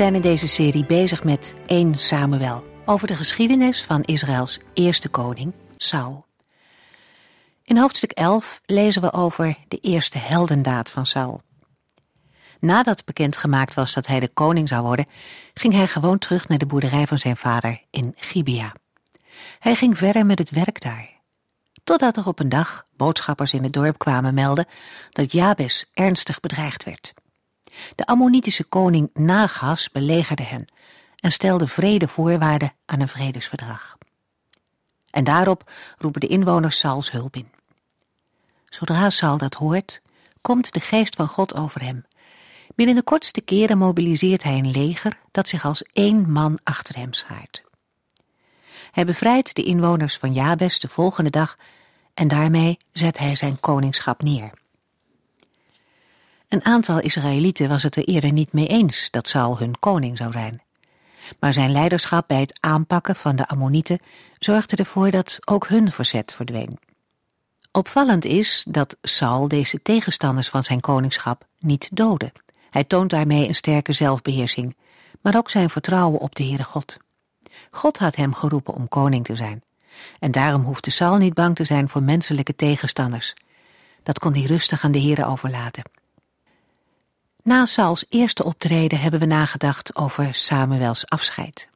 Zijn in deze serie bezig met 1 Samuel, over de geschiedenis van Israëls eerste koning, Saul. In hoofdstuk 11 lezen we over de eerste heldendaad van Saul. Nadat bekendgemaakt was dat hij de koning zou worden, ging hij gewoon terug naar de boerderij van zijn vader in Gibea. Hij ging verder met het werk daar. Totdat er op een dag boodschappers in het dorp kwamen melden dat Jabes ernstig bedreigd werd. De Ammonitische koning Nagas belegerde hen en stelde vrede voorwaarden aan een vredesverdrag. En daarop roepen de inwoners Sauls hulp in. Zodra Saul dat hoort, komt de geest van God over hem. Binnen de kortste keren mobiliseert hij een leger dat zich als één man achter hem schaart. Hij bevrijdt de inwoners van Jabes de volgende dag en daarmee zet hij zijn koningschap neer. Een aantal Israëlieten was het er eerder niet mee eens dat Saul hun koning zou zijn. Maar zijn leiderschap bij het aanpakken van de Ammonieten zorgde ervoor dat ook hun verzet verdween. Opvallend is dat Saul deze tegenstanders van zijn koningschap niet doodde. Hij toont daarmee een sterke zelfbeheersing, maar ook zijn vertrouwen op de Heere God. God had hem geroepen om koning te zijn. En daarom hoefde Saul niet bang te zijn voor menselijke tegenstanders. Dat kon hij rustig aan de Heere overlaten. Na Sauls eerste optreden hebben we nagedacht over Samuels afscheid.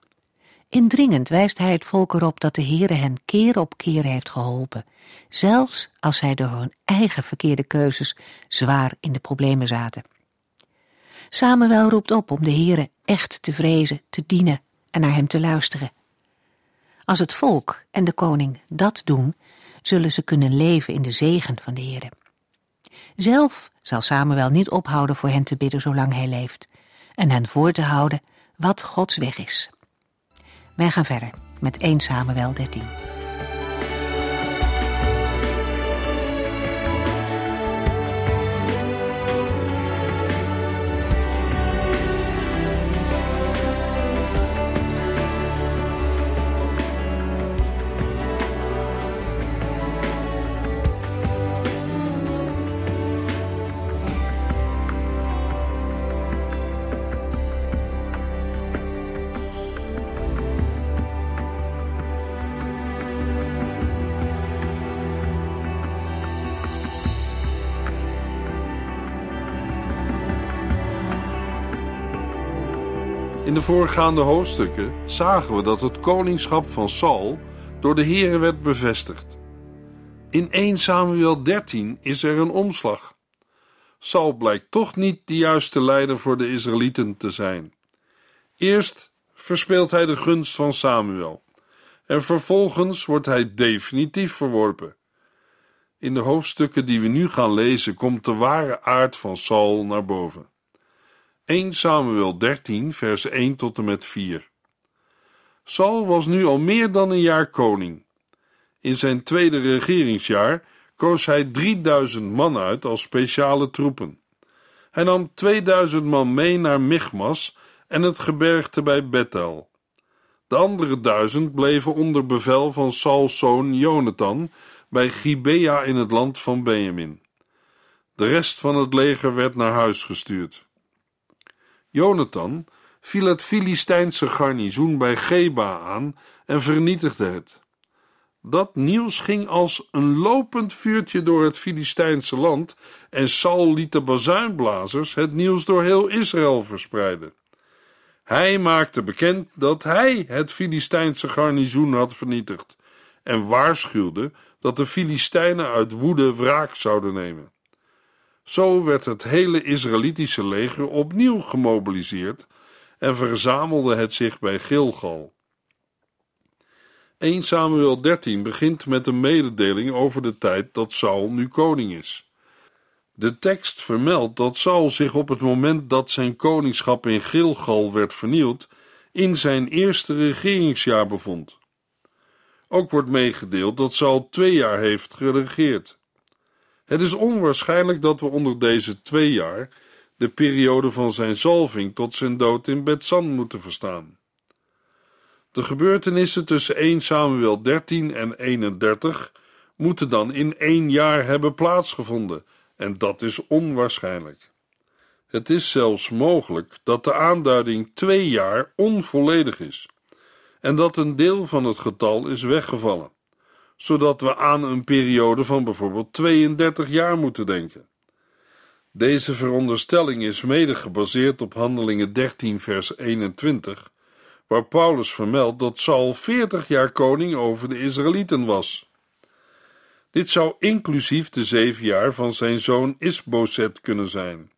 Indringend wijst hij het volk erop dat de Heere hen keer op keer heeft geholpen, zelfs als zij door hun eigen verkeerde keuzes zwaar in de problemen zaten. Samuel roept op om de Heere echt te vrezen, te dienen en naar hem te luisteren. Als het volk en de koning dat doen, zullen ze kunnen leven in de zegen van de Heere. Zelf zal Samuel niet ophouden voor hen te bidden zolang hij leeft en hen voor te houden wat Gods weg is. Wij gaan verder met 1 Samuel 13. Voorgaande hoofdstukken zagen we dat het koningschap van Saul door de Here werd bevestigd. In 1 Samuel 13 is er een omslag. Saul blijkt toch niet de juiste leider voor de Israëlieten te zijn. Eerst verspeelt hij de gunst van Samuel en vervolgens wordt hij definitief verworpen. In de hoofdstukken die we nu gaan lezen komt de ware aard van Saul naar boven. 1 Samuel 13, vers 1 tot en met 4. Saul was nu al meer dan een jaar koning. In zijn tweede regeringsjaar koos hij 3000 man uit als speciale troepen. Hij nam 2000 man mee naar Michmas en het gebergte bij Bethel. De andere duizend bleven onder bevel van Sauls zoon Jonathan bij Gibea in het land van Benjamin. De rest van het leger werd naar huis gestuurd. Jonathan viel het Filistijnse garnizoen bij Geba aan en vernietigde het. Dat nieuws ging als een lopend vuurtje door het Filistijnse land en Saul liet de bazuinblazers het nieuws door heel Israël verspreiden. Hij maakte bekend dat hij het Filistijnse garnizoen had vernietigd en waarschuwde dat de Filistijnen uit woede wraak zouden nemen. Zo werd het hele Israëlitische leger opnieuw gemobiliseerd en verzamelde het zich bij Gilgal. 1 Samuel 13 begint met een mededeling over de tijd dat Saul nu koning is. De tekst vermeldt dat Saul zich op het moment dat zijn koningschap in Gilgal werd vernield, in zijn eerste regeringsjaar bevond. Ook wordt meegedeeld dat Saul twee jaar heeft geregeerd. Het is onwaarschijnlijk dat we onder deze twee jaar de periode van zijn zalving tot zijn dood in Betsan moeten verstaan. De gebeurtenissen tussen 1 Samuel 13 en 31 moeten dan in één jaar hebben plaatsgevonden, en dat is onwaarschijnlijk. Het is zelfs mogelijk dat de aanduiding twee jaar onvolledig is en dat een deel van het getal is weggevallen, zodat we aan een periode van bijvoorbeeld 32 jaar moeten denken. Deze veronderstelling is mede gebaseerd op Handelingen 13, vers 21, waar Paulus vermeldt dat Saul 40 jaar koning over de Israëlieten was. Dit zou inclusief de zeven jaar van zijn zoon Isboset kunnen zijn.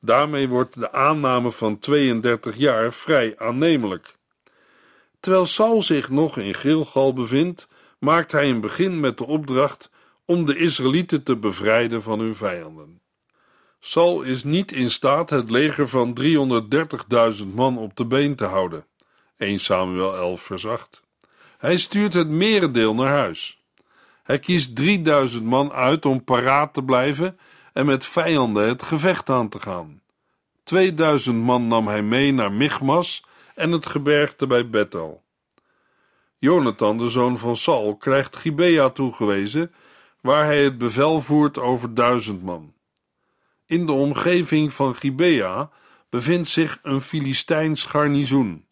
Daarmee wordt de aanname van 32 jaar vrij aannemelijk. Terwijl Saul zich nog in Gilgal bevindt, maakt hij een begin met de opdracht om de Israëlieten te bevrijden van hun vijanden. Saul is niet in staat het leger van 330.000 man op de been te houden. 1 Samuel 11 vers 8. Hij stuurt het merendeel naar huis. Hij kiest 3000 man uit om paraat te blijven en met vijanden het gevecht aan te gaan. 2000 man nam hij mee naar Michmas en het gebergte bij Bethel. Jonathan, de zoon van Saul, krijgt Gibea toegewezen, waar hij het bevel voert over duizend man. In de omgeving van Gibea bevindt zich een Filistijns garnizoen.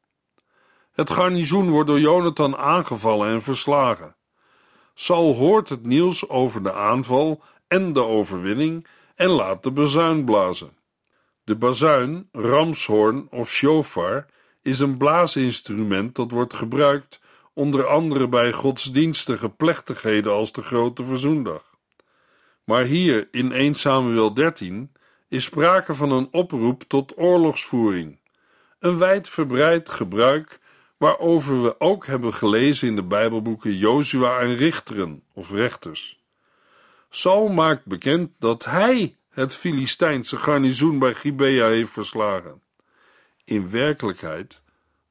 Het garnizoen wordt door Jonathan aangevallen en verslagen. Saul hoort het nieuws over de aanval en de overwinning en laat de bazuin blazen. De bazuin, ramshoorn of shofar is een blaasinstrument dat wordt gebruikt onder andere bij godsdienstige plechtigheden als de Grote Verzoendag. Maar hier in 1 Samuel 13 is sprake van een oproep tot oorlogsvoering, een wijdverbreid gebruik waarover we ook hebben gelezen in de Bijbelboeken Jozua en Richteren of Rechters. Saul maakt bekend dat hij het Filistijnse garnizoen bij Gibea heeft verslagen. In werkelijkheid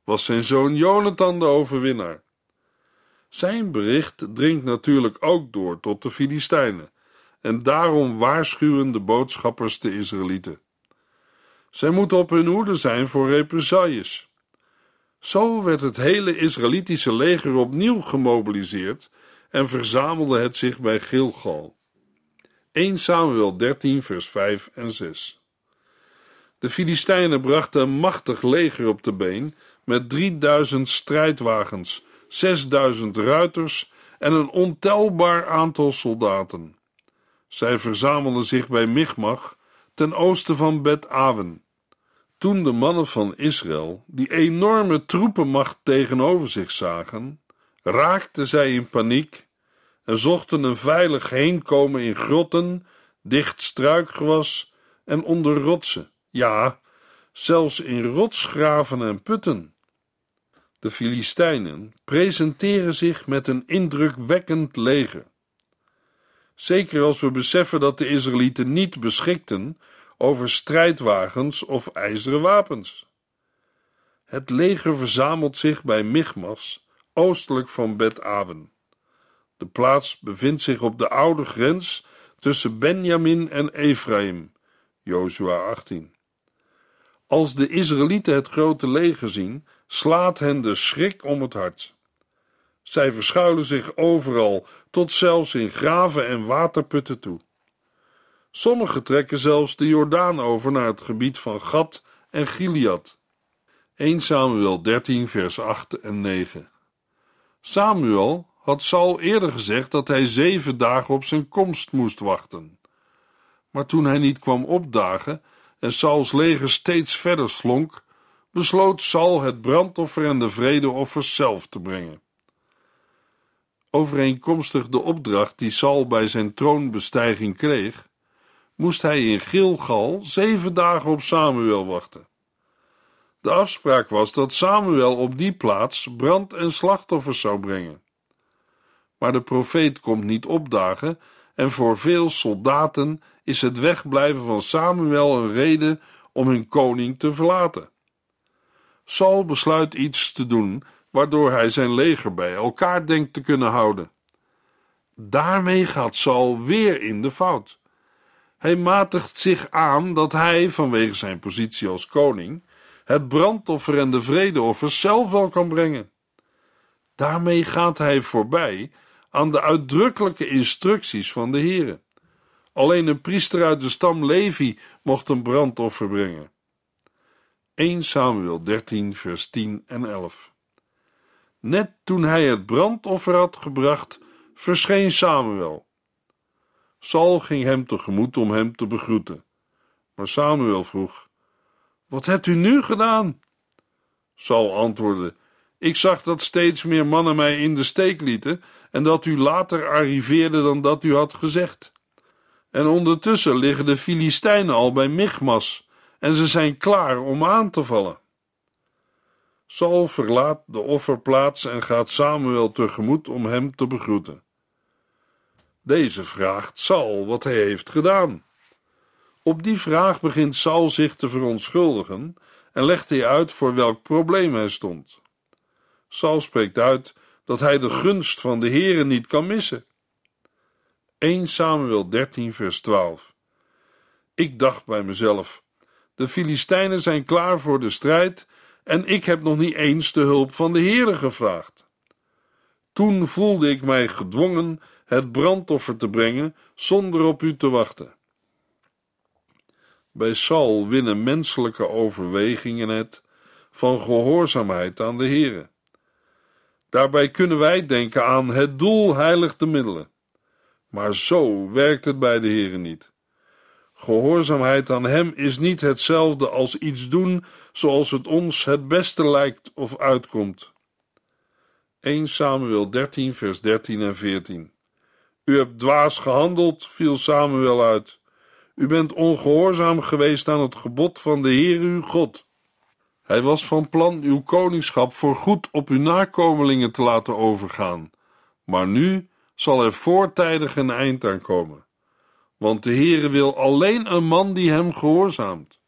was zijn zoon Jonathan de overwinnaar. Zijn bericht dringt natuurlijk ook door tot de Filistijnen, en daarom waarschuwen de boodschappers de Israëlieten. Zij moeten op hun hoede zijn voor represailles. Zo werd het hele Israëlitische leger opnieuw gemobiliseerd en verzamelde het zich bij Gilgal. 1 Samuel 13, vers 5 en 6. De Filistijnen brachten een machtig leger op de been met 3000 strijdwagens, 6000 ruiters en een ontelbaar aantal soldaten. Zij verzamelden zich bij Michmach, ten oosten van Bet-Awen. Toen de mannen van Israël die enorme troepenmacht tegenover zich zagen, raakten zij in paniek en zochten een veilig heenkomen in grotten, dicht struikgewas en onder rotsen, ja, zelfs in rotsgraven en putten. De Filistijnen presenteren zich met een indrukwekkend leger. Zeker als we beseffen dat de Israëlieten niet beschikten over strijdwagens of ijzeren wapens. Het leger verzamelt zich bij Michmas, oostelijk van Bet-Aven. De plaats bevindt zich op de oude grens tussen Benjamin en Ephraim, Jozua 18. Als de Israëlieten het grote leger zien, slaat hen de schrik om het hart. Zij verschuilen zich overal, tot zelfs in graven en waterputten toe. Sommigen trekken zelfs de Jordaan over naar het gebied van Gad en Gilead. 1 Samuel 13, vers 8 en 9. Samuel had Saul eerder gezegd dat hij zeven dagen op zijn komst moest wachten. Maar toen hij niet kwam opdagen en Sauls leger steeds verder slonk, besloot Saul het brandoffer en de vredeoffers zelf te brengen. Overeenkomstig de opdracht die Saul bij zijn troonbestijging kreeg, moest hij in Gilgal zeven dagen op Samuel wachten. De afspraak was dat Samuel op die plaats brand- en slachtoffers zou brengen. Maar de profeet komt niet opdagen en voor veel soldaten is het wegblijven van Samuel een reden om hun koning te verlaten. Saul besluit iets te doen waardoor hij zijn leger bij elkaar denkt te kunnen houden. Daarmee gaat Saul weer in de fout. Hij matigt zich aan dat hij, vanwege zijn positie als koning, het brandoffer en de vredeoffers zelf wel kan brengen. Daarmee gaat hij voorbij aan de uitdrukkelijke instructies van de Heere. Alleen een priester uit de stam Levi mocht een brandoffer brengen. 1 Samuel 13, vers 10 en 11. Net toen hij het brandoffer had gebracht, verscheen Samuel. Saul ging hem tegemoet om hem te begroeten. Maar Samuel vroeg: Wat hebt u nu gedaan? Saul antwoordde: Ik zag dat steeds meer mannen mij in de steek lieten en dat u later arriveerde dan dat u had gezegd. En ondertussen liggen de Filistijnen al bij Michmas en ze zijn klaar om aan te vallen. Saul verlaat de offerplaats en gaat Samuel tegemoet om hem te begroeten. Deze vraagt Saul wat hij heeft gedaan. Op die vraag begint Saul zich te verontschuldigen en legt hij uit voor welk probleem hij stond. Saul spreekt uit dat hij de gunst van de Heere niet kan missen. 1 Samuel 13 vers 12 Ik dacht bij mezelf, de Filistijnen zijn klaar voor de strijd en ik heb nog niet eens de hulp van de Heere gevraagd. Toen voelde ik mij gedwongen het brandoffer te brengen zonder op u te wachten. Bij Saul winnen menselijke overwegingen het van gehoorzaamheid aan de Heere. Daarbij kunnen wij denken aan het doel heiligt de middelen. Maar zo werkt het bij de Heere niet. Gehoorzaamheid aan Hem is niet hetzelfde als iets doen zoals het ons het beste lijkt of uitkomt. 1 Samuel 13, vers 13 en 14. U hebt dwaas gehandeld, viel Samuel uit. U bent ongehoorzaam geweest aan het gebod van de Heer uw God. Hij was van plan uw koningschap voorgoed op uw nakomelingen te laten overgaan, maar nu zal er voortijdig een eind aan komen. Want de Heere wil alleen een man die hem gehoorzaamt.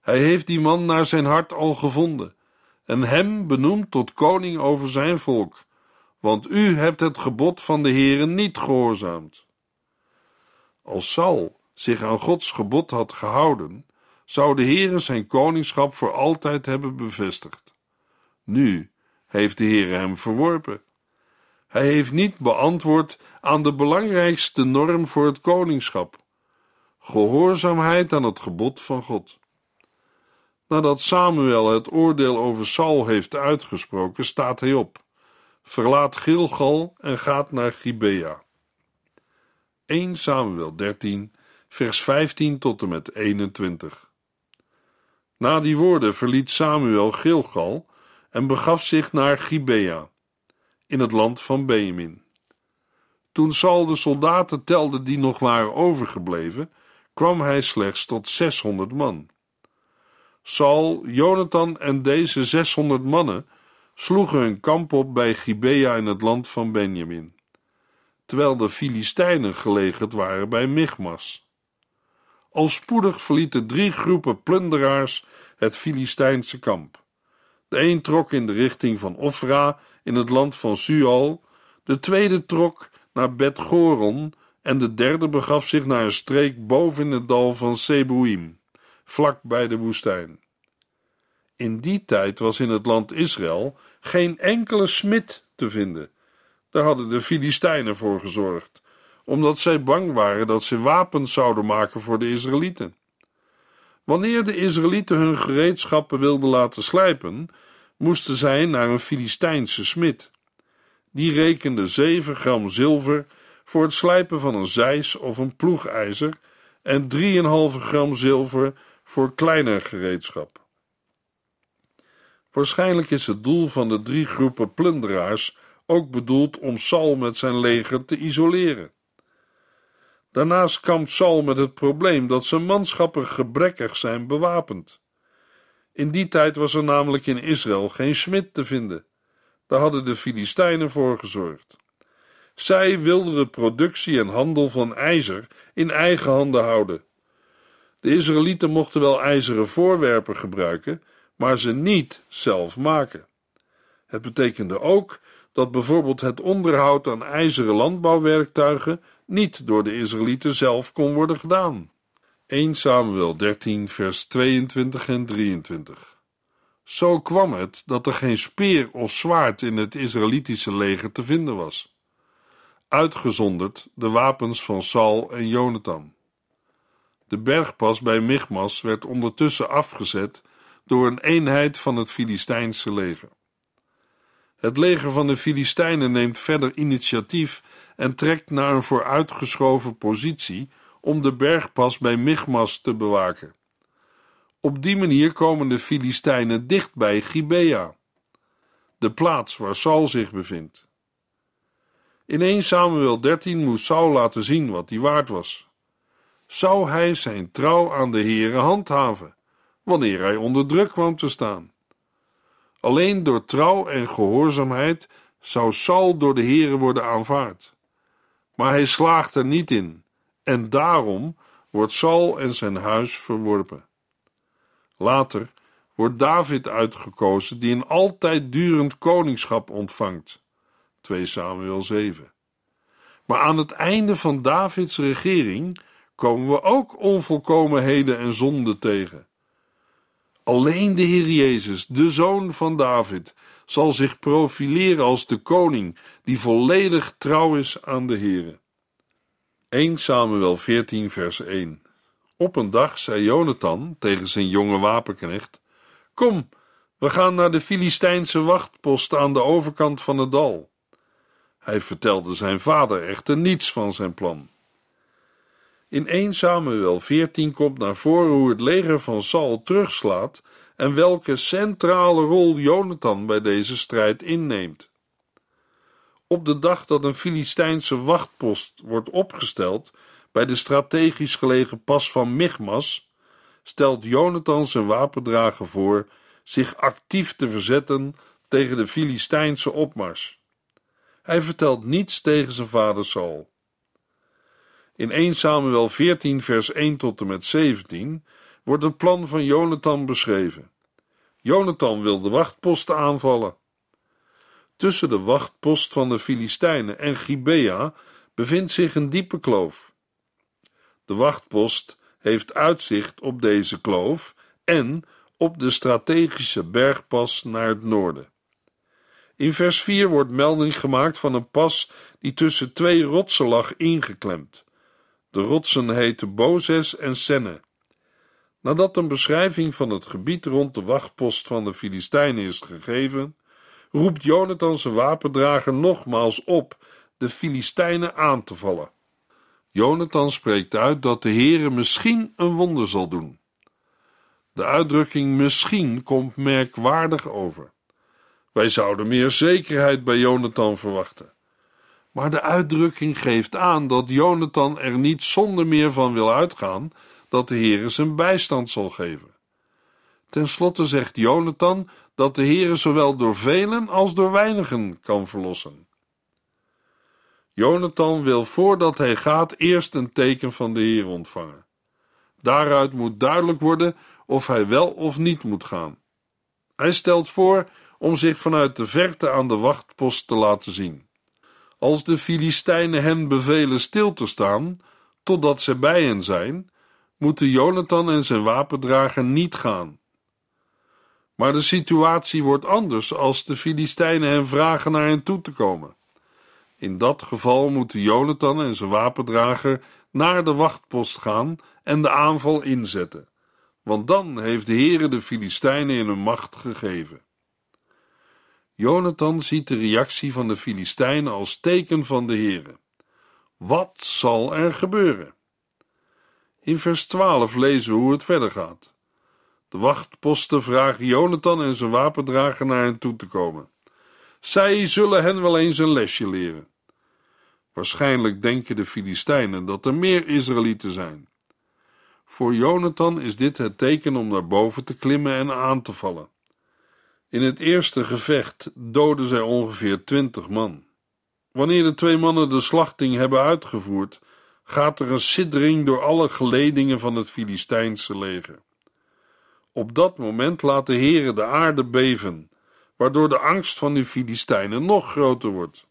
Hij heeft die man naar zijn hart al gevonden en hem benoemd tot koning over zijn volk, want u hebt het gebod van de Heere niet gehoorzaamd. Als Saul zich aan Gods gebod had gehouden, zou de Heere zijn koningschap voor altijd hebben bevestigd. Nu heeft de Heere hem verworpen. Hij heeft niet beantwoord aan de belangrijkste norm voor het koningschap: gehoorzaamheid aan het gebod van God. Nadat Samuel het oordeel over Saul heeft uitgesproken, staat hij op, verlaat Gilgal en gaat naar Gibea. 1 Samuel 13, vers 15 tot en met 21. Na die woorden verliet Samuel Gilgal en begaf zich naar Gibea, in het land van Benjamin. Toen Saul de soldaten telde die nog waren overgebleven, kwam hij slechts tot 600 man. Saul, Jonathan en deze 600 mannen sloegen hun kamp op bij Gibea in het land van Benjamin, terwijl de Filistijnen gelegerd waren bij Michmas. Al spoedig verlieten drie groepen plunderaars het Filistijnse kamp. De een trok in de richting van Ofra in het land van Sual, de tweede trok naar Bet-Goron en de derde begaf zich naar een streek boven in het dal van Sebuim, vlak bij de woestijn. In die tijd was in het land Israël geen enkele smid te vinden. Daar hadden de Filistijnen voor gezorgd, omdat zij bang waren dat ze wapens zouden maken voor de Israëlieten. Wanneer de Israëlieten hun gereedschappen wilden laten slijpen, moesten zij naar een Filistijnse smid. Die rekende 7 gram zilver voor het slijpen van een zeis of een ploegijzer en 3,5 gram zilver voor kleiner gereedschap. Waarschijnlijk is het doel van de drie groepen plunderaars ook bedoeld om Saul met zijn leger te isoleren. Daarnaast kampt Saul met het probleem dat zijn manschappen gebrekkig zijn bewapend. In die tijd was er namelijk in Israël geen smid te vinden. Daar hadden de Filistijnen voor gezorgd. Zij wilden de productie en handel van ijzer in eigen handen houden. De Israëlieten mochten wel ijzeren voorwerpen gebruiken, maar ze niet zelf maken. Het betekende ook dat bijvoorbeeld het onderhoud aan ijzeren landbouwwerktuigen niet door de Israëlieten zelf kon worden gedaan. 1 Samuel 13, vers 22 en 23. Zo kwam het dat er geen speer of zwaard in het Israëlitische leger te vinden was. Uitgezonderd de wapens van Saul en Jonathan. De bergpas bij Michmas werd ondertussen afgezet door een eenheid van het Filistijnse leger. Het leger van de Filistijnen neemt verder initiatief en trekt naar een vooruitgeschoven positie om de bergpas bij Michmas te bewaken. Op die manier komen de Filistijnen dicht bij Gibea, de plaats waar Saul zich bevindt. In 1 Samuel 13 moest Saul laten zien wat hij waard was. Zou hij zijn trouw aan de Heere handhaven, wanneer hij onder druk kwam te staan? Alleen door trouw en gehoorzaamheid zou Saul door de Heere worden aanvaard. Maar hij slaagt er niet in, en daarom wordt Saul en zijn huis verworpen. Later wordt David uitgekozen, die een altijd durend koningschap ontvangt. 2 Samuel 7. Maar aan het einde van Davids regering komen we ook onvolkomenheden en zonden tegen. Alleen de Heer Jezus, de Zoon van David, zal zich profileren als de koning die volledig trouw is aan de Heer. 1 Samuel 14, vers 1. Op een dag zei Jonathan tegen zijn jonge wapenknecht: Kom, we gaan naar de Filistijnse wachtpost aan de overkant van het dal. Hij vertelde zijn vader echter niets van zijn plan. In 1 Samuel 14 komt naar voren hoe het leger van Saul terugslaat en welke centrale rol Jonathan bij deze strijd inneemt. Op de dag dat een Filistijnse wachtpost wordt opgesteld bij de strategisch gelegen pas van Michmas, stelt Jonathan zijn wapendrager voor zich actief te verzetten tegen de Filistijnse opmars. Hij vertelt niets tegen zijn vader Saul. In 1 Samuel 14, vers 1 tot en met 17 wordt het plan van Jonathan beschreven. Jonathan wil de wachtposten aanvallen. Tussen de wachtpost van de Filistijnen en Gibea bevindt zich een diepe kloof. De wachtpost heeft uitzicht op deze kloof en op de strategische bergpas naar het noorden. In vers 4 wordt melding gemaakt van een pas die tussen twee rotsen lag ingeklemd. De rotsen heten Bozes en Senne. Nadat een beschrijving van het gebied rond de wachtpost van de Filistijnen is gegeven, roept Jonathan zijn wapendrager nogmaals op de Filistijnen aan te vallen. Jonathan spreekt uit dat de Heere misschien een wonder zal doen. De uitdrukking misschien komt merkwaardig over. Wij zouden meer zekerheid bij Jonathan verwachten. Maar de uitdrukking geeft aan dat Jonathan er niet zonder meer van wil uitgaan dat de Heere zijn bijstand zal geven. Ten slotte zegt Jonathan dat de Heere zowel door velen als door weinigen kan verlossen. Jonathan wil voordat hij gaat eerst een teken van de Heer ontvangen. Daaruit moet duidelijk worden of hij wel of niet moet gaan. Hij stelt voor om zich vanuit de verte aan de wachtpost te laten zien. Als de Filistijnen hen bevelen stil te staan, totdat ze bij hen zijn, moeten Jonathan en zijn wapendrager niet gaan. Maar de situatie wordt anders als de Filistijnen hen vragen naar hen toe te komen. In dat geval moeten Jonathan en zijn wapendrager naar de wachtpost gaan en de aanval inzetten, want dan heeft de Heere de Filistijnen in hun macht gegeven. Jonathan ziet de reactie van de Filistijnen als teken van de Heere. Wat zal er gebeuren? In vers 12 lezen we hoe het verder gaat. De wachtposten vragen Jonathan en zijn wapendrager naar hen toe te komen. Zij zullen hen wel eens een lesje leren. Waarschijnlijk denken de Filistijnen dat er meer Israëlieten zijn. Voor Jonathan is dit het teken om naar boven te klimmen en aan te vallen. In het eerste gevecht doden zij ongeveer twintig man. Wanneer de twee mannen de slachting hebben uitgevoerd, gaat er een siddering door alle geledingen van het Filistijnse leger. Op dat moment laat de Heere de aarde beven, waardoor de angst van de Filistijnen nog groter wordt.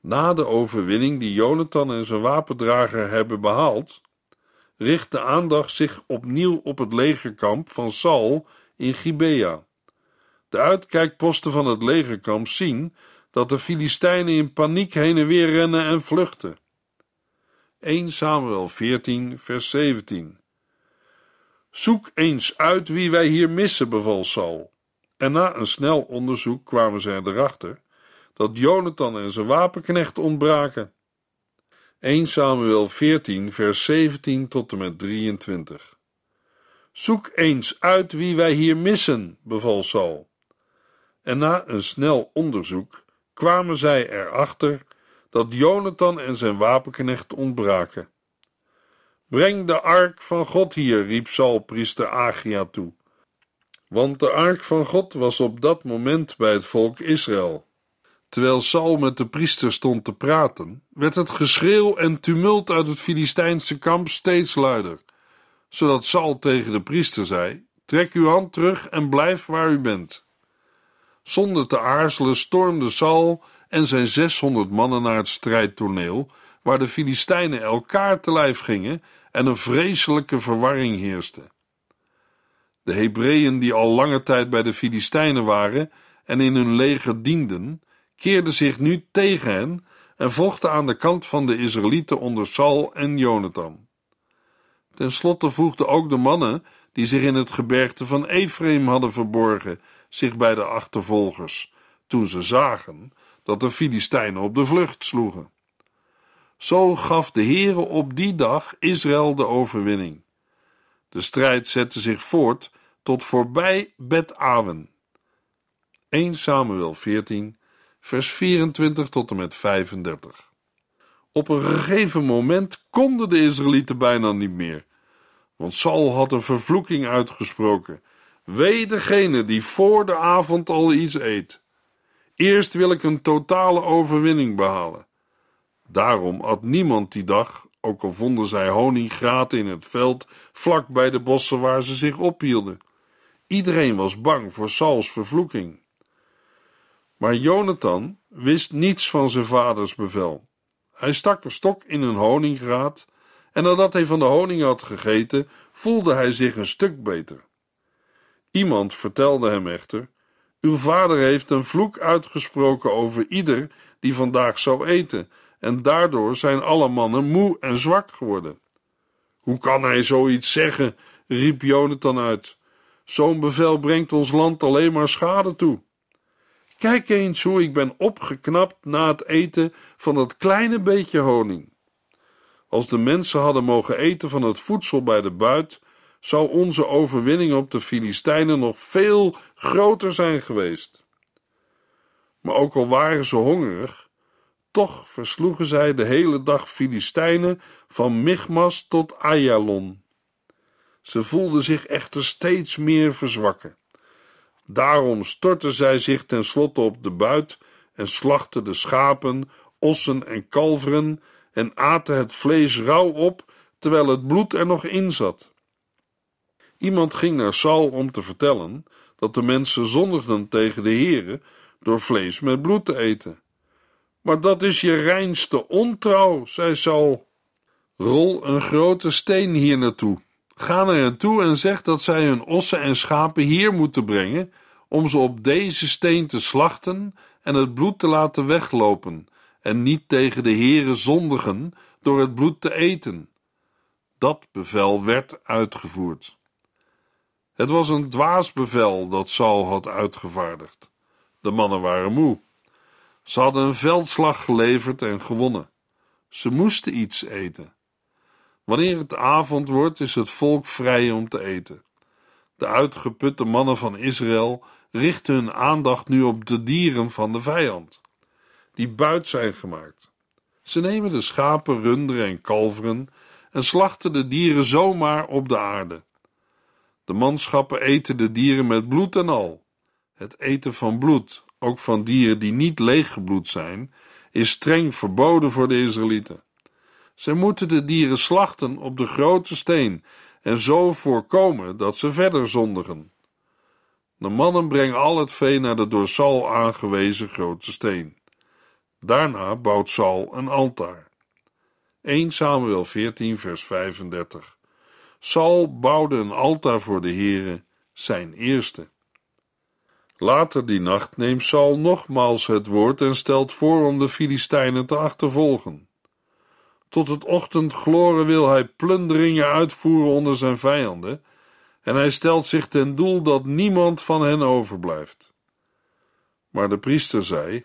Na de overwinning die Jonathan en zijn wapendrager hebben behaald, richt de aandacht zich opnieuw op het legerkamp van Saul in Gibea. De uitkijkposten van het legerkamp zien dat de Filistijnen in paniek heen en weer rennen en vluchten. 1 Samuel 14, vers 17. Zoek eens uit wie wij hier missen, beval Saul. En na een snel onderzoek kwamen zij erachter dat Jonathan en zijn wapenknecht ontbraken. 1 Samuel 14, vers 17 tot en met 23. Zoek eens uit wie wij hier missen, beval Saul. En na een snel onderzoek kwamen zij erachter dat Jonathan en zijn wapenknecht ontbraken. Breng de ark van God hier, riep Saul priester Agia toe. Want de ark van God was op dat moment bij het volk Israël. Terwijl Saul met de priester stond te praten, werd het geschreeuw en tumult uit het Filistijnse kamp steeds luider, zodat Saul tegen de priester zei: Trek uw hand terug en blijf waar u bent. Zonder te aarzelen stormde Saul en zijn zeshonderd mannen naar het strijdtoneel, waar de Filistijnen elkaar te lijf gingen en een vreselijke verwarring heerste. De Hebreeën, die al lange tijd bij de Filistijnen waren en in hun leger dienden, keerden zich nu tegen hen en vochten aan de kant van de Israëlieten onder Saul en Jonathan. Ten slotte voegden ook de mannen die zich in het gebergte van Ephraim hadden verborgen zich bij de achtervolgers, toen ze zagen dat de Filistijnen op de vlucht sloegen. Zo gaf de Heere op die dag Israël de overwinning. De strijd zette zich voort tot voorbij Bet-Awen. 1 Samuel 14, vers 24 tot en met 35. Op een gegeven moment konden de Israëlieten bijna niet meer, want Saul had een vervloeking uitgesproken. Wee degene die voor de avond al iets eet. Eerst wil ik een totale overwinning behalen. Daarom at niemand die dag, ook al vonden zij honinggraten in het veld vlak bij de bossen waar ze zich ophielden. Iedereen was bang voor Sauls vervloeking. Maar Jonathan wist niets van zijn vaders bevel. Hij stak een stok in een honinggraat en nadat hij van de honing had gegeten, voelde hij zich een stuk beter. Iemand vertelde hem echter: Uw vader heeft een vloek uitgesproken over ieder die vandaag zou eten, en daardoor zijn alle mannen moe en zwak geworden. Hoe kan hij zoiets zeggen? riep Jonathan uit. Zo'n bevel brengt ons land alleen maar schade toe. Kijk eens hoe ik ben opgeknapt na het eten van dat kleine beetje honing. Als de mensen hadden mogen eten van het voedsel bij de buit, zou onze overwinning op de Filistijnen nog veel groter zijn geweest. Maar ook al waren ze hongerig, toch versloegen zij de hele dag Filistijnen van Michmas tot Ayalon. Ze voelden zich echter steeds meer verzwakken. Daarom stortten zij zich tenslotte op de buit en slachten de schapen, ossen en kalveren en aten het vlees rauw op terwijl het bloed er nog in zat. Iemand ging naar Saul om te vertellen dat de mensen zondigden tegen de Heere door vlees met bloed te eten. Maar dat is je reinste ontrouw, zei Saul. Rol een grote steen hier naartoe. Ga naar hen toe en zeg dat zij hun ossen en schapen hier moeten brengen, om ze op deze steen te slachten en het bloed te laten weglopen, en niet tegen de Heere zondigen door het bloed te eten. Dat bevel werd uitgevoerd. Het was een dwaas bevel dat Saul had uitgevaardigd. De mannen waren moe. Ze hadden een veldslag geleverd en gewonnen. Ze moesten iets eten. Wanneer het avond wordt, is het volk vrij om te eten. De uitgeputte mannen van Israël richten hun aandacht nu op de dieren van de vijand, die buit zijn gemaakt. Ze nemen de schapen, runderen en kalveren en slachten de dieren zomaar op de aarde. De manschappen eten de dieren met bloed en al. Het eten van bloed, ook van dieren die niet leeggebloed zijn, is streng verboden voor de Israëlieten. Zij moeten de dieren slachten op de grote steen en zo voorkomen dat ze verder zondigen. De mannen brengen al het vee naar de door Saul aangewezen grote steen. Daarna bouwt Saul een altaar. 1 Samuel 14 vers 35 Saul bouwde een altaar voor de Heere, zijn eerste. Later die nacht neemt Saul nogmaals het woord en stelt voor om de Filistijnen te achtervolgen. Tot het ochtendgloren wil hij plunderingen uitvoeren onder zijn vijanden, en hij stelt zich ten doel dat niemand van hen overblijft. Maar de priester zei: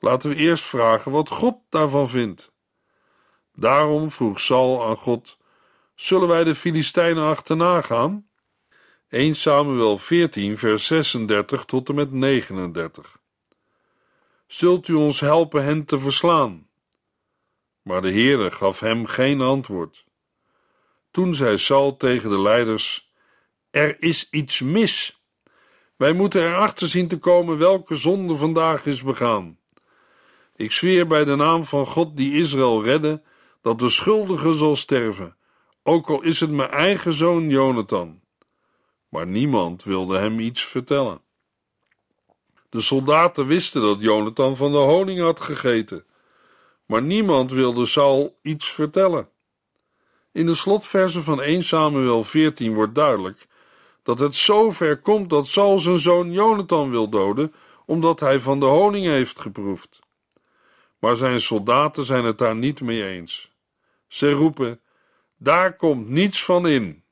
Laten we eerst vragen wat God daarvan vindt. Daarom vroeg Saul aan God: Zullen wij de Filistijnen achterna gaan? 1 Samuel 14, vers 36 tot en met 39. Zult u ons helpen hen te verslaan? Maar de Heere gaf hem geen antwoord. Toen zei Saul tegen de leiders: Er is iets mis. Wij moeten erachter zien te komen welke zonde vandaag is begaan. Ik zweer bij de naam van God die Israël redde, dat de schuldige zal sterven, ook al is het mijn eigen zoon Jonathan. Maar niemand wilde hem iets vertellen. De soldaten wisten dat Jonathan van de honing had gegeten, maar niemand wilde Saul iets vertellen. In de slotversen van 1 Samuel 14 wordt duidelijk dat het zover komt dat Saul zijn zoon Jonathan wil doden, omdat hij van de honing heeft geproefd. Maar zijn soldaten zijn het daar niet mee eens. Ze roepen: Daar komt niets van in.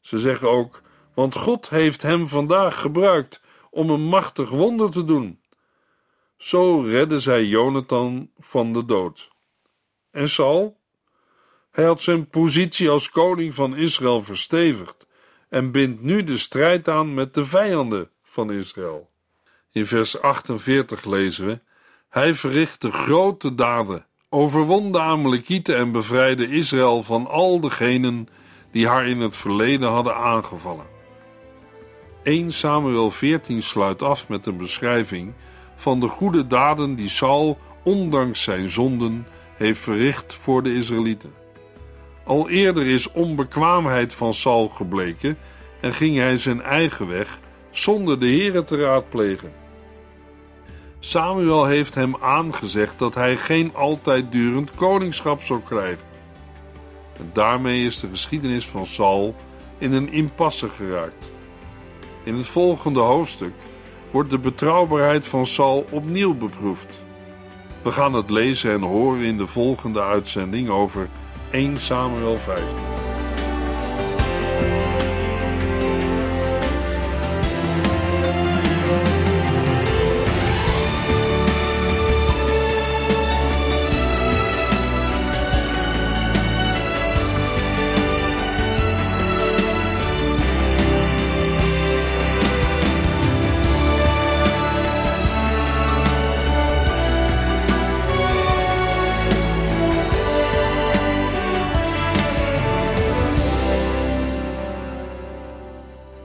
Ze zeggen ook: Want God heeft hem vandaag gebruikt om een machtig wonder te doen. Zo redden zij Jonathan van de dood. En Saul? Hij had zijn positie als koning van Israël verstevigd en bindt nu de strijd aan met de vijanden van Israël. In vers 48 lezen we: Hij verrichtte grote daden overwon de Amalekieten en bevrijdde Israël van al degenen die haar in het verleden hadden aangevallen. 1 Samuel 14 sluit af met een beschrijving van de goede daden die Saul, ondanks zijn zonden, heeft verricht voor de Israëlieten. Al eerder is onbekwaamheid van Saul gebleken en ging hij zijn eigen weg zonder de Here te raadplegen. Samuel heeft hem aangezegd dat hij geen altijd durend koningschap zou krijgen. En daarmee is de geschiedenis van Saul in een impasse geraakt. In het volgende hoofdstuk wordt de betrouwbaarheid van Saul opnieuw beproefd. We gaan het lezen en horen in de volgende uitzending over 1 Samuel 15.